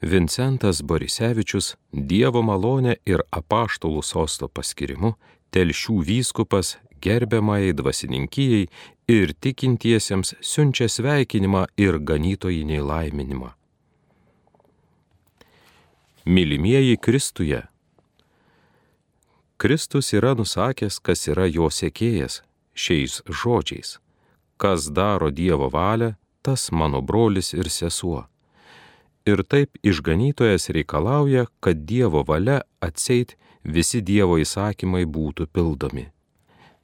Vincentas Borisevičius Dievo malonė ir apaštalų sosto paskirimu telšių vyskupas gerbiamai dvasininkijai ir tikintiesiems siunčia sveikinimą ir ganytojinį laiminimą. Mylimieji Kristuje. Kristus yra nusakęs, kas yra jo sėkėjas šiais žodžiais. Kas daro Dievo valią, tas mano brolis ir sesuo Ir taip išganytojas reikalauja, kad Dievo valia atseit visi Dievo įsakymai būtų pildomi.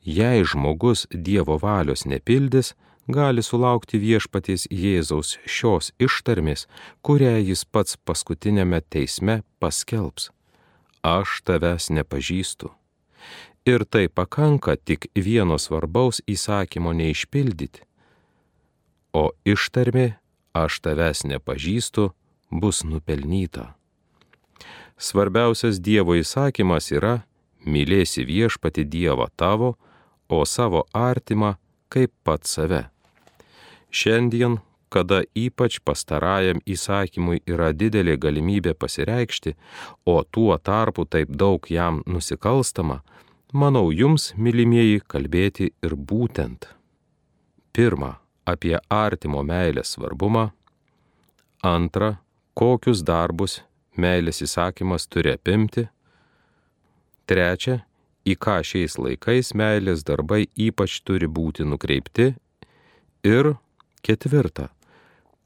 Jei žmogus Dievo valios nepildys, gali sulaukti viešpaties Jėzaus šios ištarmės, kurią jis pats paskutinėme teisme paskelbs. Aš tavęs nepažįstu. Ir tai pakanka tik vieno svarbaus įsakymo neišpildyti. O ištarmė, aš tavęs nepažįstu, bus nupelnyta. Svarbiausias Dievo įsakymas yra mylėsi viešpati Dievą tavo, o savo artimą kaip pat save. Šiandien, kada ypač pastarajam įsakymui yra didelė galimybė pasireikšti, o tuo tarpu taip daug jam nusikalstama, manau jums, mylimieji, kalbėti ir būtent. Pirma, apie artimo meilės svarbumą. Antra, kokius darbus meilės įsakymas turi apimti. Trečia, į ką šiais laikais meilės darbai ypač turi būti nukreipti. Ir ketvirta,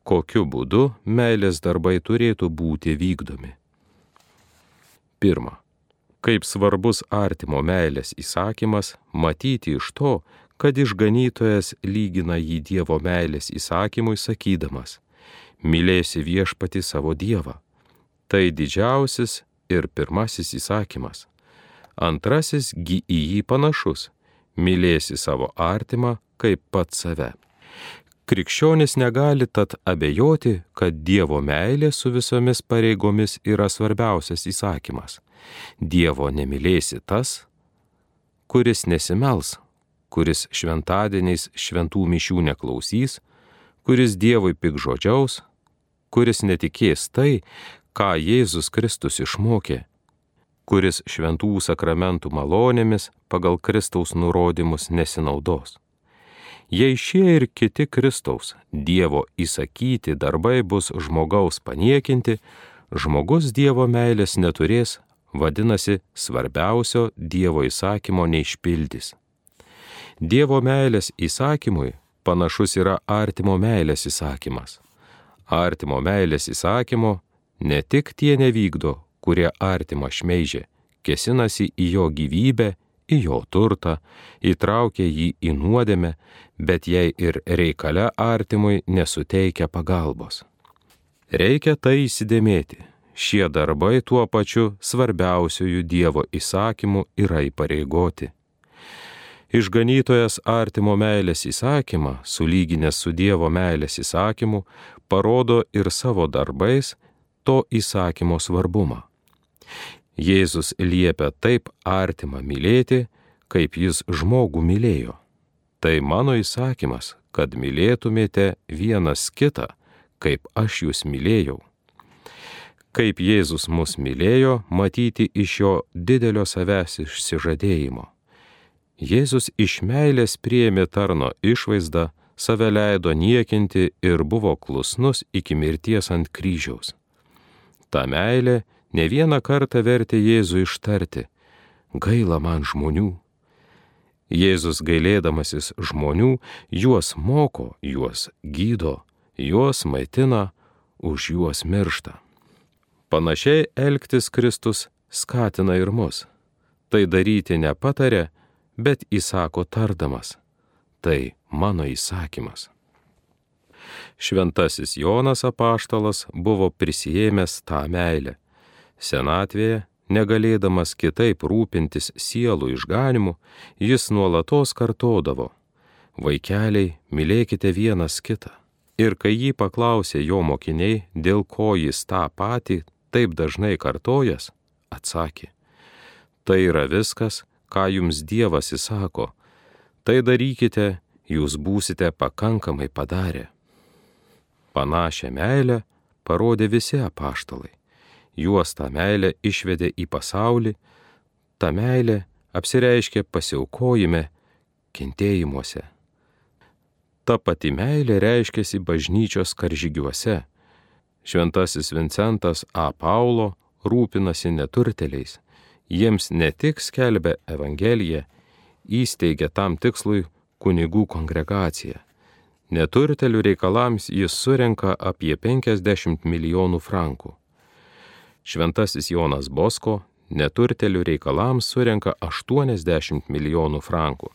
kokiu būdu meilės darbai turėtų būti vykdomi. Pirma, kaip svarbus artimo meilės įsakymas matyti iš to, kad išganytojas lygina jį Dievo meilės įsakymui sakydamas – mylėsi viešpati savo Dievą. Tai didžiausias ir pirmasis įsakymas. Antrasis gy į jį panašus - mylėsi savo artimą kaip pat save. Krikščionis negali tad abejoti, kad Dievo meilė su visomis pareigomis yra svarbiausias įsakymas. Dievo nemylėsi tas, kuris nesimels, kuris šventadieniais šventų mišių neklausys, kuris Dievui pikžodžiaus, kuris netikės tai, ką Jėzus Kristus išmokė, kuris šventų sakramentų malonėmis pagal Kristaus nurodymus nesinaudos. Jei šie ir kiti Kristaus Dievo įsakyti darbai bus žmogaus paniekinti, žmogus Dievo meilės neturės, vadinasi, svarbiausio Dievo įsakymo neišpildys. Dievo meilės įsakymui panašus yra artimo meilės įsakymas artimo meilės įsakymo ne tik tie nevykdo, kurie artimą šmeižė, kesinasi į jo gyvybę, į jo turtą, įtraukia jį į nuodėmę, bet jei ir reikale artimui nesuteikia pagalbos. Reikia tai įsidėmėti. Šie darbai tuo pačiu svarbiausiųjų Dievo įsakymų yra įpareigoti. Išganytojas artimo meilės įsakymą, sulyginęs su Dievo meilės įsakymu, parodo ir savo darbais to įsakymo svarbumą. Jėzus liepia taip artimą mylėti, kaip jis žmogų mylėjo. Tai mano įsakymas, kad mylėtumėte vienas kitą, kaip aš jūs mylėjau. Kaip Jėzus mus mylėjo, matyti iš jo didelio savęs išsižadėjimo. Jėzus iš meilės priėmė tarno išvaizdą, save leido niekinti ir buvo klusnus iki mirties ant kryžiaus. Ta meilė ne vieną kartą vertė Jėzų ištarti - gaila man žmonių. Jėzus gailėdamasis žmonių juos moko, juos gydo, juos maitina, už juos miršta. Panašiai elgtis Kristus skatina ir mus. Tai daryti nepatarė, bet įsako tardamas. Tai mano įsakymas. Šventasis Jonas apaštalas buvo prisijėmęs tą meilę. Senatvėje, negalėdamas kitaip rūpintis sielų išganimu, jis nuolatos kartodavo - Vaikeliai, mylėkite vienas kitą. Ir kai jį paklausė jo mokiniai, dėl ko jis tą patį taip dažnai kartojas, atsakė - Tai yra viskas, ką jums Dievas įsako, tai darykite, jūs būsite pakankamai padarę. Panašią meilę parodė visi apaštalai. Juos tą meilę išvedė į pasaulį, ta meilė apsireiškė pasiaukojime, kentėjimuose. Ta pati meilė reiškėsi bažnyčios karžygiuose. Šventasis Vincentas A. Paulo rūpinasi neturteliais. Jiems ne tik skelbia Evangeliją, įsteigia tam tikslui kunigų kongregaciją. Neturtelių reikalams jis surenka apie 50 milijonų frankų. Šventasis Jonas Bosko neturtelių reikalams surenka 80 milijonų frankų.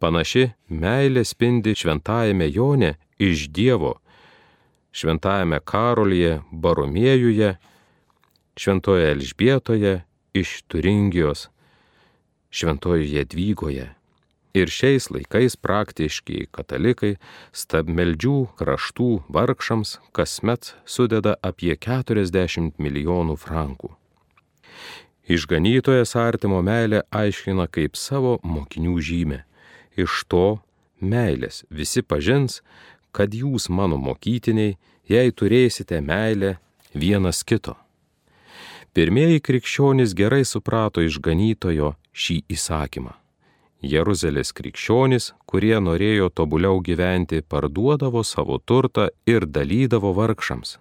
Panaši meilė spindi šventajame Jone iš Dievo, šventajame Karolyje, Baromiejuje, šventoje Elžbietoje iš Turingijos, šventojoje Dvygoje. Ir šiais laikais praktiški katalikai stabmeldžių kraštų vargšams kasmet sudeda apie 40 milijonų frankų. Išganytojas artimo meilę aiškina kaip savo mokinių žymę. Iš to meilės visi pažins, kad jūs mano mokytiniai, jei turėsite meilę vienas kito. Pirmieji krikščionys gerai suprato išganytojo šį įsakymą. Jeruzalės krikščionys, kurie norėjo tobuliau gyventi, parduodavo savo turtą ir dalydavo vargšams.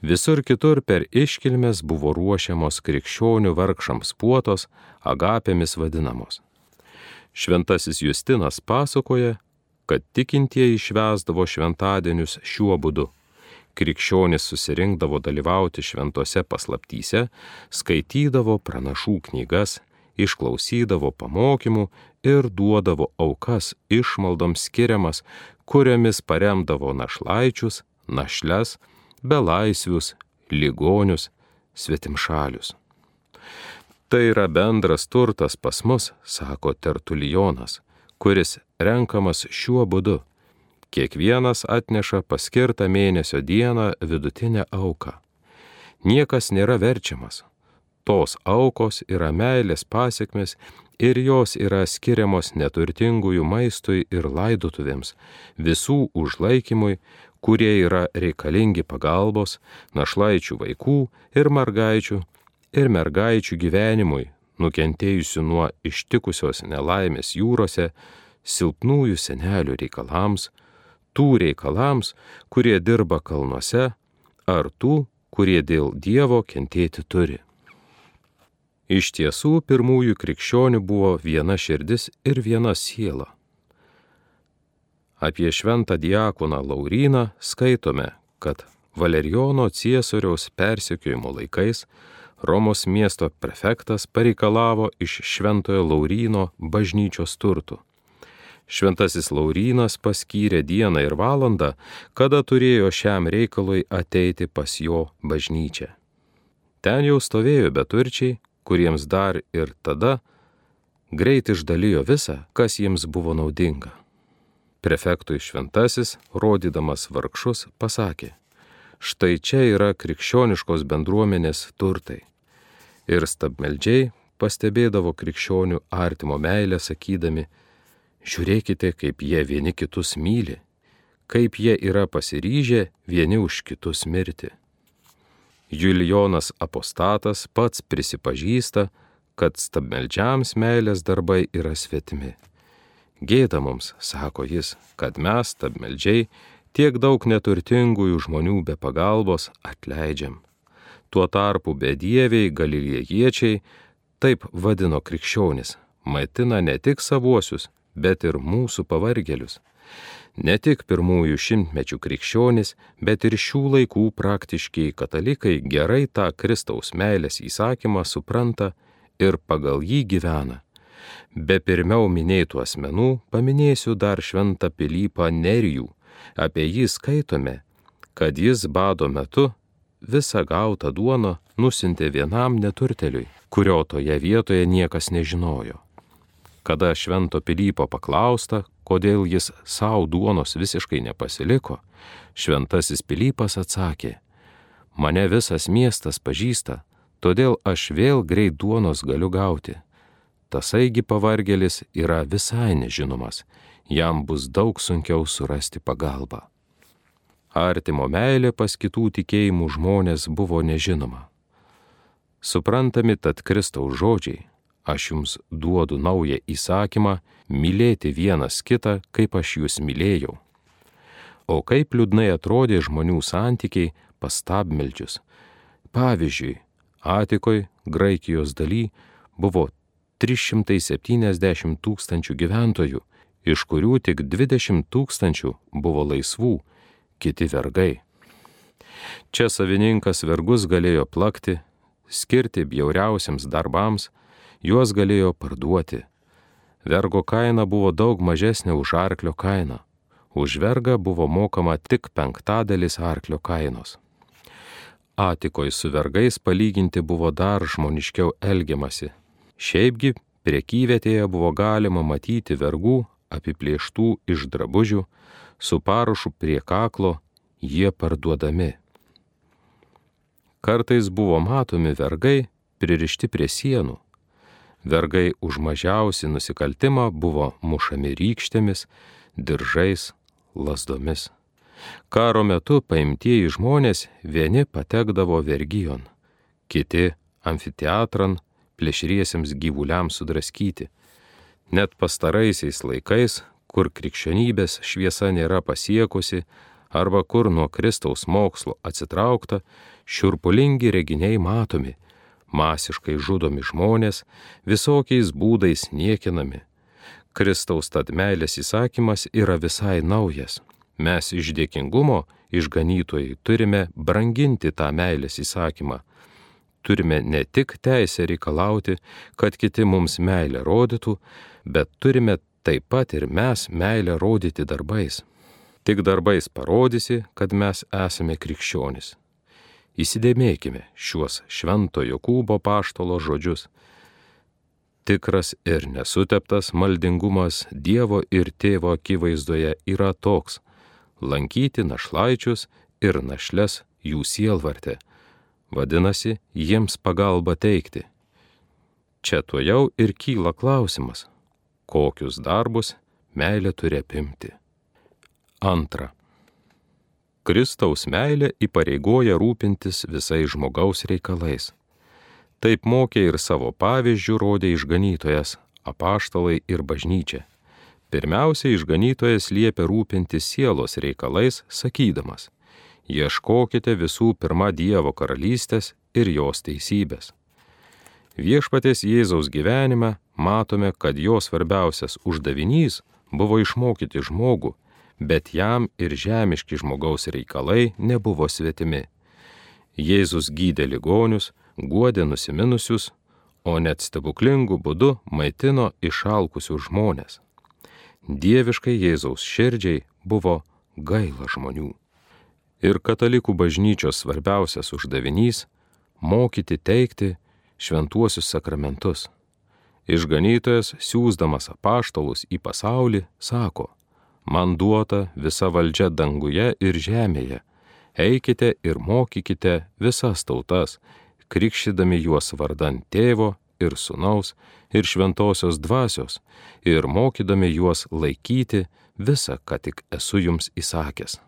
Visur kitur per iškilmes buvo ruošiamos krikščionių vargšams puotos, agapėmis vadinamos. Šventasis Justinas pasakoja, kad tikintieji švesdavo šventadienius šiuo būdu. Krikščionys susirinkdavo dalyvauti šventose paslaptyse, skaitydavo pranašų knygas, išklausydavo pamokymų ir duodavo aukas išmaldoms skiriamas, kuriomis paremdavo našlaičius, našles, belaisvius, ligonius, svetimšalius. Tai yra bendras turtas pas mus, sako Tertulijonas, kuris renkamas šiuo būdu. Kiekvienas atneša paskirtą mėnesio dieną vidutinę auką. Niekas nėra verčiamas, tos aukos yra meilės pasiekmes ir jos yra skiriamos neturtingųjų maistui ir laidotuvėms, visų užlaikymui, kurie yra reikalingi pagalbos, našlaičių vaikų ir mergaičių ir mergaičių gyvenimui, nukentėjusių nuo ištikusios nelaimės jūrose, silpnųjų senelių reikalams, tų reikalams, kurie dirba kalnuose, ar tų, kurie dėl Dievo kentėti turi. Iš tiesų, pirmųjų krikščionių buvo viena širdis ir viena siela. Apie šventą diakoną Lauryną skaitome, kad Valerijono Ciesoriaus persekiojimo laikais Romos miesto prefektas pareikalavo iš šventojo Lauryno bažnyčios turtų. Šventasis Laurynas paskyrė dieną ir valandą, kada turėjo šiam reikalui ateiti pas jo bažnyčią. Ten jau stovėjo beturčiai, kuriems dar ir tada greit išdalijo visą, kas jiems buvo naudinga. Prefektui šventasis, rodydamas vargšus, pasakė, štai čia yra krikščioniškos bendruomenės turtai. Ir stabmeldžiai pastebėdavo krikščionių artimo meilę, sakydami, žiūrėkite, kaip jie vieni kitus myli, kaip jie yra pasiryžę vieni už kitus mirti. Julijonas apostatas pats prisipažįsta, kad stabmeldžiams meilės darbai yra svetimi. Gėda mums, sako jis, kad mes, stabmeldžiai, tiek daug neturtingųjų žmonių be pagalbos atleidžiam. Tuo tarpu bedieviai galilėjiečiai, taip vadino krikščionis, maitina ne tik savuosius, bet ir mūsų pavargėlius. Ne tik pirmųjų šimtmečių krikščionys, bet ir šių laikų praktiškiai katalikai gerai tą Kristaus meilės įsakymą supranta ir pagal jį gyvena. Be pirmiau minėtų asmenų paminėsiu dar šventą Pilypą Nerijų. Apie jį skaitome, kad jis bado metu visą gautą duoną nusintė vienam neturteliui, kurio toje vietoje niekas nežinojo. Kada švento Pilypo paklausta, kodėl jis savo duonos visiškai nepasiliko, šventasis Pilypas atsakė, mane visas miestas pažįsta, todėl aš vėl greit duonos galiu gauti. Tasaigi pavargėlis yra visai nežinomas, jam bus daug sunkiau surasti pagalbą. artimo meilė pas kitų tikėjimų žmonės buvo nežinoma. Suprantami tad Kristaus žodžiai, aš jums duodu naują įsakymą mylėti vienas kitą, kaip aš jūs mylėjau. O kaip liūdnai atrodė žmonių santykiai pas stabmeldžius. Pavyzdžiui, Atikoje, Graikijos daly, buvo 370 tūkstančių gyventojų, iš kurių tik 20 tūkstančių buvo laisvų, kiti vergai. Čia savininkas vergus galėjo plakti, skirti bjauriausiams darbams, juos galėjo parduoti. Vergo kaina buvo daug mažesnė už arklio kainą. Už vergą buvo mokama tik penktadalis arklio kainos. Atikoje su vergais palyginti buvo dar žmoniškiau elgiamasi. Šiaipgi priekyvietėje buvo galima matyti vergų apiplėštų iš drabužių, su parašu prie kaklo, jie parduodami. Kartais buvo matomi vergai pririšti prie sienų. Vergai už mažiausią nusikaltimą buvo mušami rykštėmis, diržais, lasdomis. Karo metu paimtieji žmonės vieni patekdavo vergijon, kiti amfiteatran plėšriesiems gyvuliams sudraskyti. Net pastaraisiais laikais, kur krikščionybės šviesa nėra pasiekusi, arba kur nuo Kristaus mokslo atsitraukta, šiurpulingi reginiai matomi, masiškai žudomi žmonės, visokiais būdais niekinami. Kristaus tad meilės įsakymas yra visai naujas Mes iš dėkingumo išganytojai turime branginti tą meilės įsakymą. Turime ne tik teisę reikalauti, kad kiti mums meilę rodytų, bet turime taip pat ir mes meilę rodyti darbais. Tik darbais parodysi, kad mes esame krikščionis. Įsidėmėkime šiuos švento Jokūbo paštolo žodžius. Tikras ir nesuteptas maldingumas Dievo ir Tėvo akivaizdoje yra toks lankyti našlaičius ir našles jų sielvartę, vadinasi, jiems pagalbą teikti. Čia to jau ir kyla klausimas, kokius darbus meilė turi apimti. Antra. Kristaus meilė įpareigoja rūpintis visais žmogaus reikalais. Taip mokė ir savo pavyzdžių rodė išganytojas, apaštalai ir bažnyčia. Pirmiausia, išganytojas liepia rūpinti sielos reikalais, sakydamas, ieškokite visų pirma Dievo karalystės ir jos teisybės. Viešpatės Jėzaus gyvenime matome, kad jo svarbiausias uždavinys buvo išmokyti žmogų, bet jam ir žemiški žmogaus reikalai nebuvo svetimi. Jėzus gydė ligonius, guodė nusiminusius, o net stebuklingų būdų maitino išalkusius žmonės dieviškai Jėzaus širdžiai buvo gaila žmonių. Ir katalikų bažnyčios svarbiausias uždavinys - mokyti teikti šventuosius sakramentus. Išganytojas, siūsdamas apaštalus į pasaulį, sako, man duota visa valdžia danguje ir žemėje, eikite ir mokykite visas tautas, krikštydami juos vardant tėvo ir sunaus ir šventosios dvasios ir mokydami juos laikyti visą, ką tik esu jums įsakęs.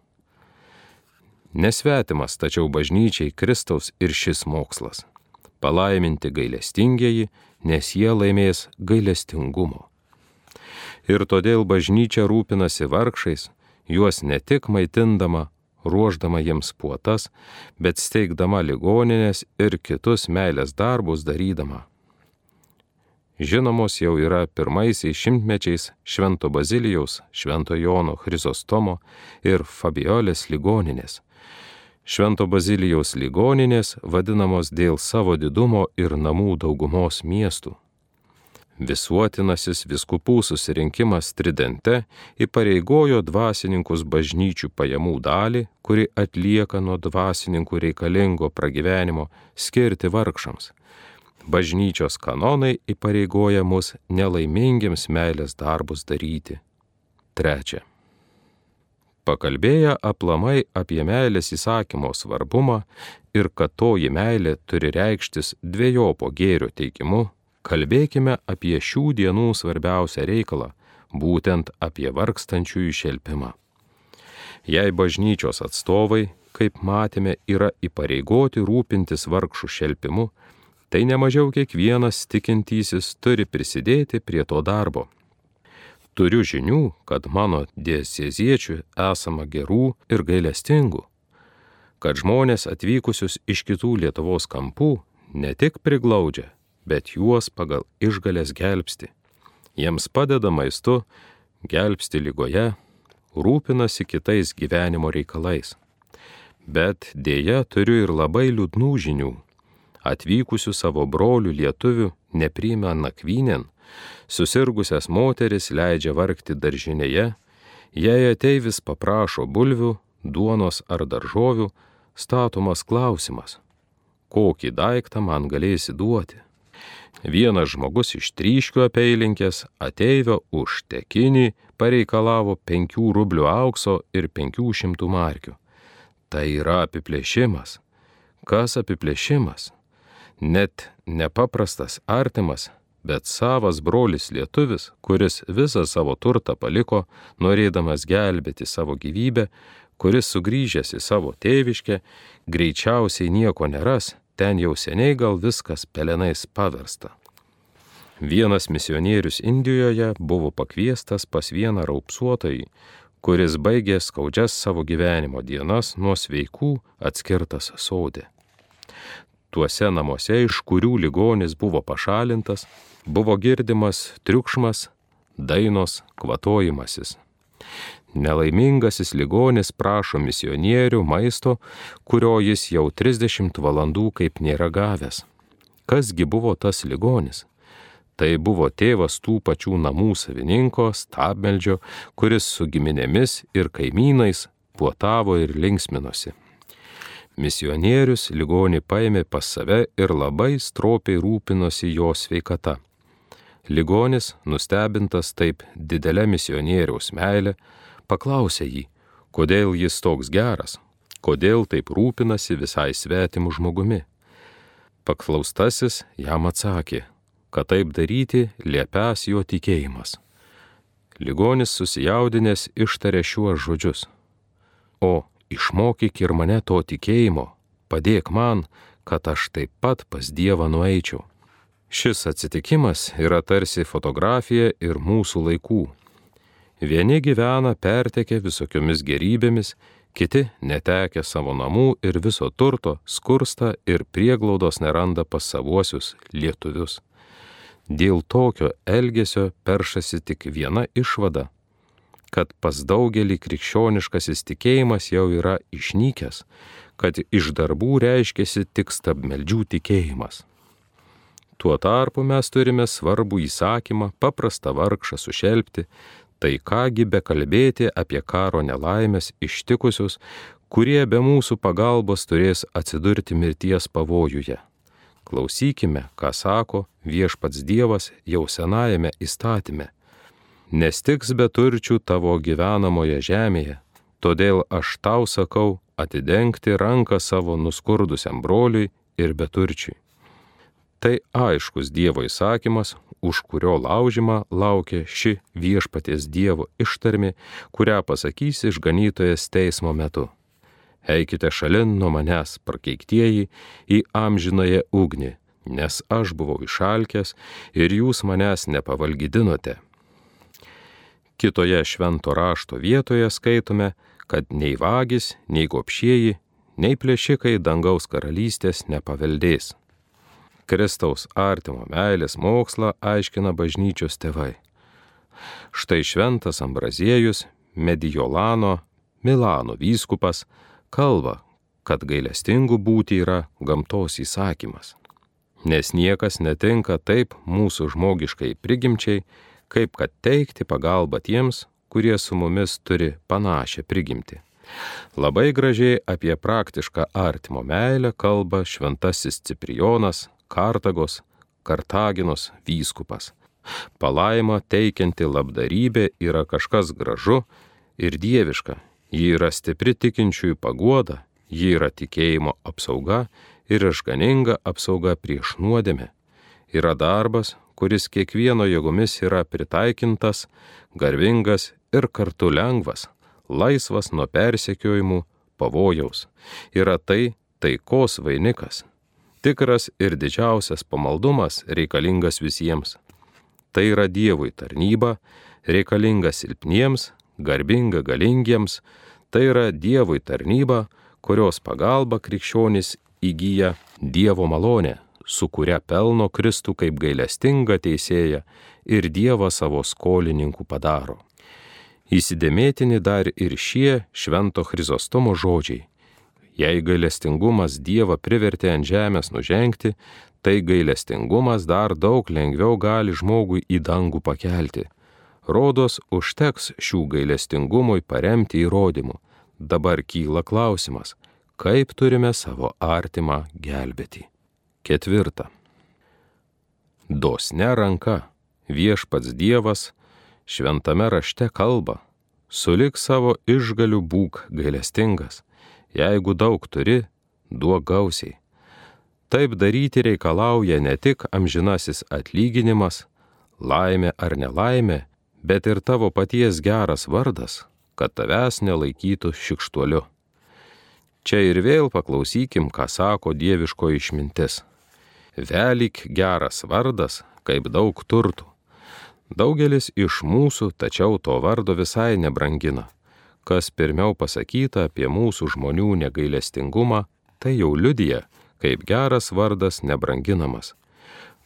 Nesvetimas tačiau bažnyčiai Kristaus ir šis mokslas - palaiminti gailestingieji, nes jie laimės gailestingumo. Ir todėl bažnyčia rūpinasi vargšais, juos ne tik maitindama, ruoždama jiems puotas, bet steigdama ligoninės ir kitus meilės darbus darydama žinomos jau yra pirmaisiais šimtmečiais Švento Bazilijaus, Švento Jono Chrizostomo ir Fabiolės ligoninės. Švento Bazilijaus ligoninės vadinamos dėl savo didumo ir namų daugumos miestų. Visuotinasis viskupų susirinkimas Tridente įpareigojo dvasininkus bažnyčių pajamų dalį, kuri atlieka nuo dvasininkų reikalingo pragyvenimo, skirti vargšams bažnyčios kanonai įpareigoja mus nelaimingiams meilės darbus daryti. Trečia. Pakalbėję aplamai apie meilės įsakymo svarbumą ir kad toji meilė turi reikštis dviejopo gėrio teikimu, kalbėkime apie šių dienų svarbiausią reikalą, būtent apie vargstančiųjų šelpimą. Jei bažnyčios atstovai, kaip matėme, yra įpareigoti rūpintis vargšų šelpimu, tai nemažiau kiekvienas tikintysis turi prisidėti prie to darbo. Turiu žinių, kad mano dieceziečių esama gerų ir gailestingų, kad žmonės atvykusius iš kitų Lietuvos kampų ne tik priglaudžia, bet juos pagal išgalės gelbsti. Jiems padeda maistu, gelbsti lygoje, rūpinasi kitais gyvenimo reikalais. Bet dėja turiu ir labai liūdnų žinių. Atvykusių savo brolių lietuvių nepriima nakvynėn, susirgusias moteris leidžia vargti daržinėje, jei ateivis paprašo bulvių, duonos ar daržovių, statomas klausimas, kokį daiktą man galėsi duoti. Vienas žmogus iš tryškių apeilinkės ateivio už tekinį pareikalavo penkių rublių aukso ir penkių šimtų markių. Tai yra apiplėšimas. Kas apiplėšimas? Net nepaprastas artimas, bet savas brolis lietuvis, kuris visą savo turtą paliko, norėdamas gelbėti savo gyvybę, kuris sugrįžęs į savo tėviškę, greičiausiai nieko neras, ten jau seniai gal viskas pelenais paversta. Vienas misionierius Indijoje buvo pakviestas pas vieną raupsuotojį, kuris baigė skaudžias savo gyvenimo dienas nuo sveikų atskirtas sodė. Tuose namuose, iš kurių ligonis buvo pašalintas, buvo girdimas triukšmas, dainos, kvatojimasis. Nelaimingasis ligonis prašo misionierių maisto, kurio jis jau 30 valandų kaip nėra gavęs. Kasgi buvo tas ligonis? Tai buvo tėvas tų pačių namų savininko, stabmeldžio, kuris su giminėmis ir kaimynais puotavo ir linksminosi. Misionierius ligonį paėmė pas save ir labai stropiai rūpinosi jo sveikata. Ligonis, nustebintas taip didelė misionieriaus meilė, paklausė jį, kodėl jis toks geras, kodėl taip rūpinasi visai svetimu žmogumi. Paklaustasis jam atsakė, kad taip daryti liepęs jo tikėjimas. Ligonis susijaudinęs ištarė šiuos žodžius. O, išmokyk ir mane to tikėjimo, padėk man, kad aš taip pat pas Dievą nueičiau. Šis atsitikimas yra tarsi fotografija ir mūsų laikų. Vieni gyvena pertekę visokiomis gerybėmis, kiti netekę savo namų ir viso turto skursta ir prieglaudos neranda pas savuosius lietuvius. Dėl tokio elgesio peršasi tik viena išvada kad pas daugelį krikščioniškasis tikėjimas jau yra išnykęs, kad iš darbų reiškėsi tik stabmeldžių tikėjimas. Tuo tarpu mes turime svarbų įsakymą paprastą vargšą sušelbti, tai kągi bekalbėti apie karo nelaimės ištikusius, kurie be mūsų pagalbos turės atsidurti mirties pavojuje. Klausykime, ką sako viešpats Dievas jau senajame įstatyme. Nestiks beturčių tavo gyvenamoje žemėje, todėl aš tau sakau atidengti ranką savo nuskurdusiam broliui ir beturčiui. Tai aiškus Dievo įsakymas, už kurio laužimą laukia ši viešpaties Dievo ištarmi, kurią pasakys išganytojas teismo metu. Eikite šalin nuo manęs, prakeiktieji, į amžinąją ugnį, nes aš buvau išalkęs ir jūs manęs nepavalgydinote. Kitoje švento rašto vietoje skaitome, kad nei vagis, nei gopšieji, nei plėšikai dangaus karalystės nepaveldės. Kristaus artimo meilės mokslą aiškina bažnyčios tėvai. Štai šventas Ambraziejus, Medijolano, Milano vyskupas, kalba, kad gailestingų būti yra gamtos įsakymas. Nes niekas netinka taip mūsų žmogiškai prigimčiai, kaip kad teikti pagalbą tiems, kurie su mumis turi panašią prigimtį. Labai gražiai apie praktišką artimo meilę kalba šventasis Ciprijonas, Kartagos, Kartaginos vyskupas. Palaima teikianti labdarybė yra kažkas gražu ir dieviška. Ji yra stipri tikinčiųjų paguoda, ji yra tikėjimo apsauga ir išganinga apsauga prieš nuodėmę. Yra darbas, kuris kiekvieno jėgomis yra pritaikintas, garbingas ir kartu lengvas, laisvas nuo persekiojimų, pavojaus. Yra tai taikos vainikas. Tikras ir didžiausias pamaldumas reikalingas visiems. Tai yra Dievui tarnyba, reikalinga silpniems, garbinga galingiems, tai yra Dievui tarnyba, kurios pagalba krikščionis įgyja Dievo malonę, su kuria pelno Kristų kaip gailestinga teisėja ir Dievą savo skolininkų padaro. Įsidėmėtini dar ir šie švento Chrizostomo žodžiai. Jei gailestingumas Dievą privertė ant žemės nužengti, tai gailestingumas dar daug lengviau gali žmogui į dangų pakelti. Rodos užteks šių gailestingumui paremti įrodymų. Dabar kyla klausimas, kaip turime savo artimą gelbėti. Ketvirta. Dosne ranka viešpats Dievas šventame rašte kalba, sulik savo išgalių būk gailestingas, jeigu daug turi, duok gausiai. Taip daryti reikalauja ne tik amžinasis atlyginimas, laimė ar nelaimė, bet ir tavo paties geras vardas, kad tavęs nelaikytų šikštuoliu. Čia ir vėl paklausykim, ką sako dieviško išmintis. Velyk geras vardas, kaip daug turtų. Daugelis iš mūsų tačiau to vardo visai nebrangina. Kas pirmiau pasakyta apie mūsų žmonių negailestingumą, tai jau liudija, kaip geras vardas nebranginamas.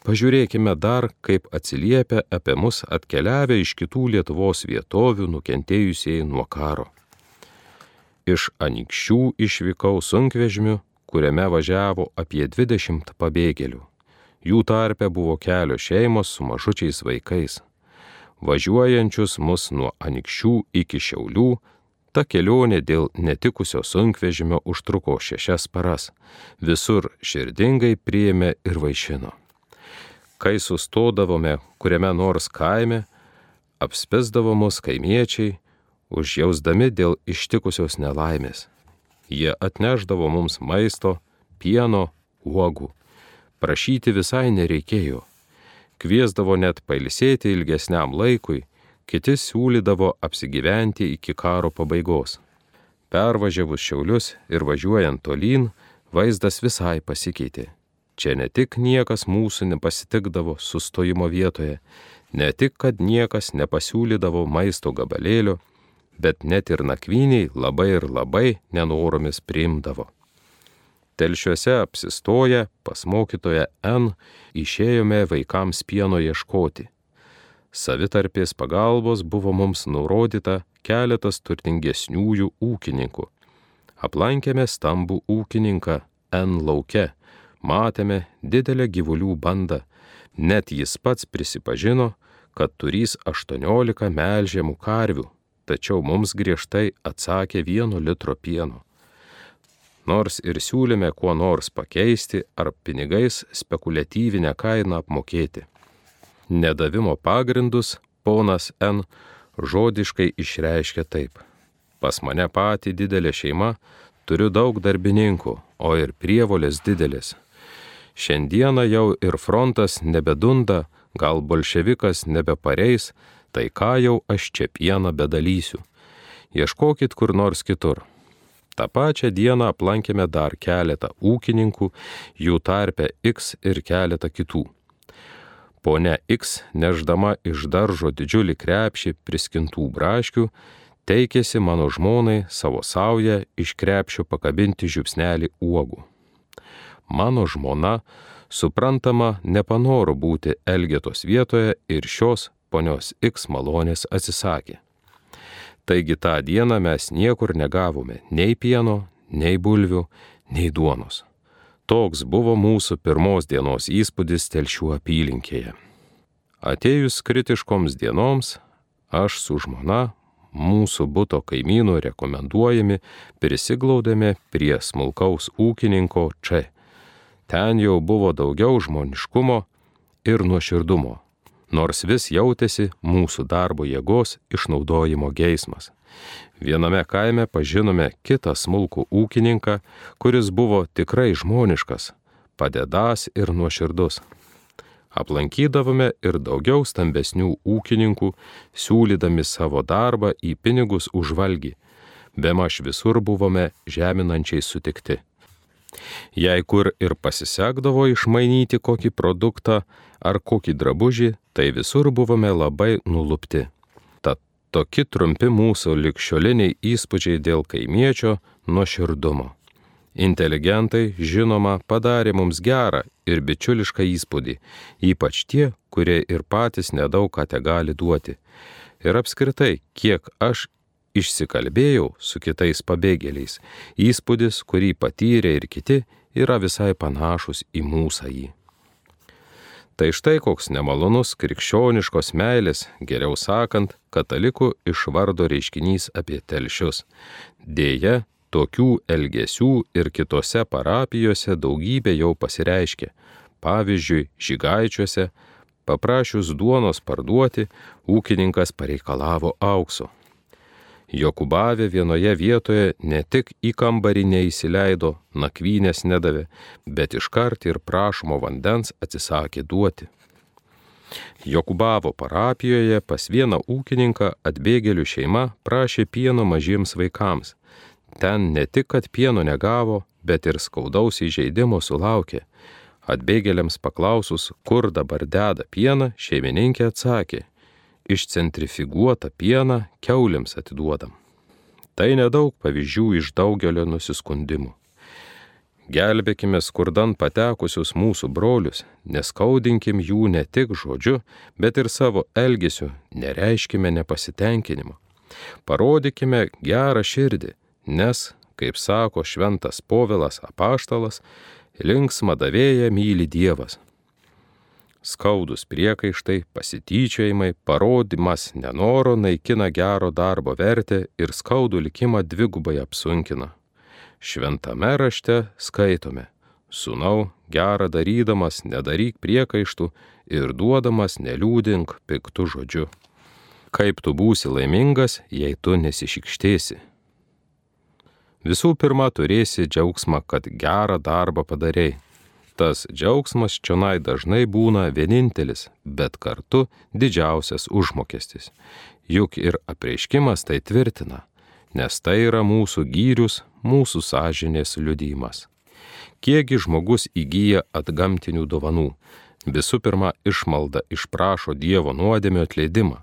Pažiūrėkime dar, kaip atsiliepia apie mus atkeliavę iš kitų Lietuvos vietovių nukentėjusiai nuo karo. Iš anikščių išvykau sunkvežimiu, kuriame važiavo apie 20 pabėgėlių. Jų tarpe buvo kelios šeimos su mažučiais vaikais važiuojančius mus nuo anikščių iki šiaulių, ta kelionė dėl netikusio sunkvežimio užtruko šešias paras, visur širdingai priėmė ir vaišino. Kai sustodavome kuriame nors kaime, apspesdavo mus kaimiečiai, užjausdami dėl ištikusios nelaimės. Jie atneždavo mums maisto, pieno, uogų. Prašyti visai nereikėjo kviesdavo net pailsėti ilgesniam laikui, kiti siūlydavo apsigyventi iki karo pabaigos. Pervažiavus Šiaulius ir važiuojant tolyn, vaizdas visai pasikeitė. Čia ne tik niekas mūsų nepasitikdavo sustojimo vietoje, ne tik, kad niekas nepasiūlydavo maisto gabalėlio, bet net ir nakvyniai labai ir labai nenoromis priimdavo. Telšiuose apsistoję pas mokytoją N išėjome vaikams pieno ieškoti. Savitarpės pagalbos buvo mums nurodyta keletas turtingesniųjų ūkininkų. Aplankėme stambų ūkininką N lauke, matėme didelę gyvulių bandą, net jis pats prisipažino, kad turys 18 melžiamų karvių, tačiau mums griežtai atsakė vieno litro pieno nors ir siūlėme kuo nors pakeisti ar pinigais spekuliatyvinę kainą apmokėti. Nedavimo pagrindus ponas N žodiškai išreiškia taip. Pas mane pati didelė šeima, turiu daug darbininkų, o ir prievolės didelis. Šiandieną jau ir frontas nebedunda, gal bolševikas nebepareis, tai ką jau aš čia pieną bedalysiu. Ieškokit kur nors kitur. Ta pačią dieną aplankėme dar keletą ūkininkų, jų tarpe X ir keletą kitų. Pone X, neždama iš daržo didžiulį krepšį priskintų braškių, teikėsi mano žmonai savo saują iš krepšio pakabinti žiupsnelį uogų. Mano žmona, suprantama, nepanoro būti Elgetos vietoje ir šios ponios X malonės atsisakė. Taigi tą dieną mes niekur negavome nei pieno, nei bulvių, nei duonos. Toks buvo mūsų pirmos dienos įspūdis telšių apylinkėje. Atėjus kritiškoms dienoms, aš su žmona, mūsų būto kaimynų rekomenduojami, prisiglaudėme prie smulkaus ūkininko čia. Ten jau buvo daugiau žmoniškumo ir nuoširdumo nors vis jautėsi mūsų darbo jėgos išnaudojimo geismas. Viename kaime pažinome kitą smulkų ūkininką, kuris buvo tikrai žmoniškas, padedas ir nuoširdus. Aplankydavome ir daugiau stambesnių ūkininkų, siūlydami savo darbą į pinigus už valgį, Bemaž visur buvome žeminančiai sutikti. Jei kur ir pasisekdavo išmainyti kokį produktą ar kokį drabužį, tai visur buvome labai nulupti. Tokie trumpi mūsų likščioliniai įspūdžiai dėl kaimiečio nuoširdumo. Inteligentai, žinoma, padarė mums gerą ir bičiulišką įspūdį, ypač tie, kurie ir patys nedaug ką te gali duoti. Ir apskritai, kiek aš išsikalbėjau su kitais pabėgėliais, įspūdis, kurį patyrė ir kiti, yra visai panašus į mūsų. Tai štai koks nemalonus krikščioniškos meilės, geriau sakant, katalikų išvardo reiškinys apie telšius. Deja, Tokių elgesių ir kitose parapijose daugybė jau pasireiškė. Pavyzdžiui, žygaičiuose, paprašius duonos parduoti, ūkininkas pareikalavo aukso. Jokubavė vienoje vietoje ne tik į kambarį neįsileido, nakvynės nedavė, bet iškart ir prašomo vandens atsisakė duoti. Jokubavo parapijoje pas vieną ūkininką atbėgėlių šeima prašė pieno mažiems vaikams. Ten ne tik, kad pieno negavo, bet ir skaudaus įžeidimo sulaukė. Atbėgėliams paklausus, kur dabar deda pieną, šeimininkė atsakė, išcentrifiguotą pieną keuliams atiduodam. Tai nedaug pavyzdžių iš daugelio nusiskundimų. Gelbėkime skurdan patekusius mūsų brolius, neskaudinkim jų ne tik žodžiu, bet ir savo elgesiu, nereiškime nepasitenkinimo. Parodykime gerą širdį, nes, kaip sako šventas povilas apaštalas, linksma davėja myli Dievas. Skaudus priekaištai, pasityčiojimai, parodimas nenoro naikina gero darbo vertę ir skaudų likimą dvigubai apsunkina. Šventame rašte skaitome, Sūnau, gerą darydamas nedaryk priekaištų ir duodamas neliūdink piktų žodžiu. Kaip tu būsi laimingas, jei tu nesišikštėsi? Visų pirma, turėsi džiaugsmą, kad gerą darbą padarėjai. Tas džiaugsmas čionai dažnai būna vienintelis, bet kartu didžiausias užmokestis. Juk ir apreiškimas tai tvirtina, nes tai yra mūsų gyrius, mūsų sąžinės liudymas. Kiekgi žmogus įgyja atgamtinių dovanų? Visų pirma, išmalda išprašo Dievo nuodėmio atleidimą.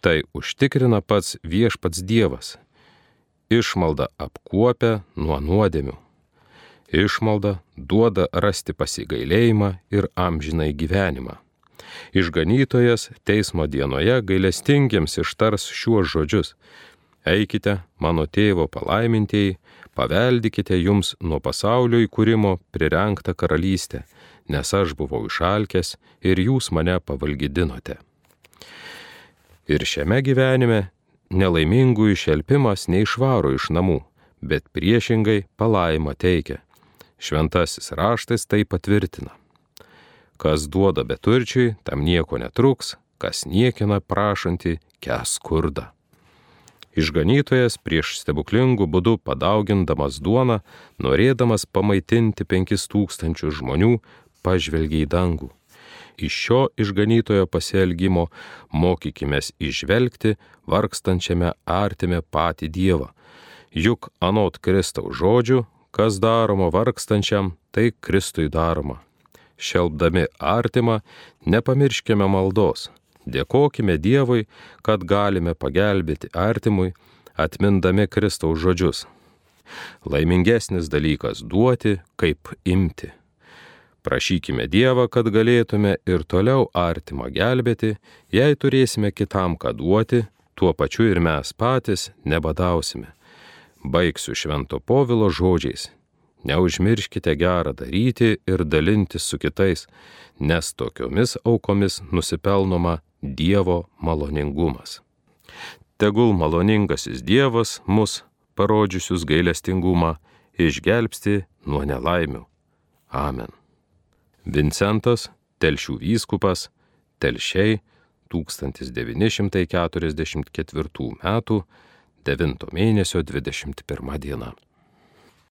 Tai užtikrina pats viešpats Dievas, Išmalda apkuopia nuo nuodėmių. Išmalda duoda rasti pasigailėjimą ir amžinai gyvenimą. Išganytojas teismo dienoje gailestingiams ištars šiuos žodžius. Eikite, mano tėvo palaimintieji, paveldikite jums nuo pasaulio įkūrimo prirenktą karalystę, nes aš buvau išalkęs ir jūs mane pavalgydinote. Ir šiame gyvenime nelaimingų išelpimas neišvaro iš namų, bet priešingai palaima teikia. Šventasis raštas tai patvirtina. Kas duoda beturčiui, tam nieko netruks, kas niekina prašantį, kes skurda. Išganytojas prieš stebuklingų būdų padaugindamas duoną, norėdamas pamaitinti penkis tūkstančius žmonių, pažvelgia į dangų iš šio išganytojo pasielgimo mokykime išvelgti vargstančiame artime patį Dievą. Juk anot Kristaus žodžių, kas daroma vargstančiam, tai Kristui daroma. Šelbdami artimą, nepamirškime maldos. Dėkokime Dievui, kad galime pagelbėti artimui, atmindami Kristaus žodžius. Laimingesnis dalykas duoti, kaip imti. Prašykime Dievą, kad galėtume ir toliau artimą gelbėti, jei turėsime kitam ką duoti, tuo pačiu ir mes patys nebadausime. Baigsiu švento povilo žodžiais. Neužmirškite gerą daryti ir dalintis su kitais, nes tokiomis aukomis nusipelnoma Dievo maloningumas. Tegul maloningasis Dievas mus, parodžiusius gailestingumą, išgelbsti nuo nelaimių. Amen. Vincentas, telšių vyskupas, telšiai 1944 m. 9 mėnesio 21 diena.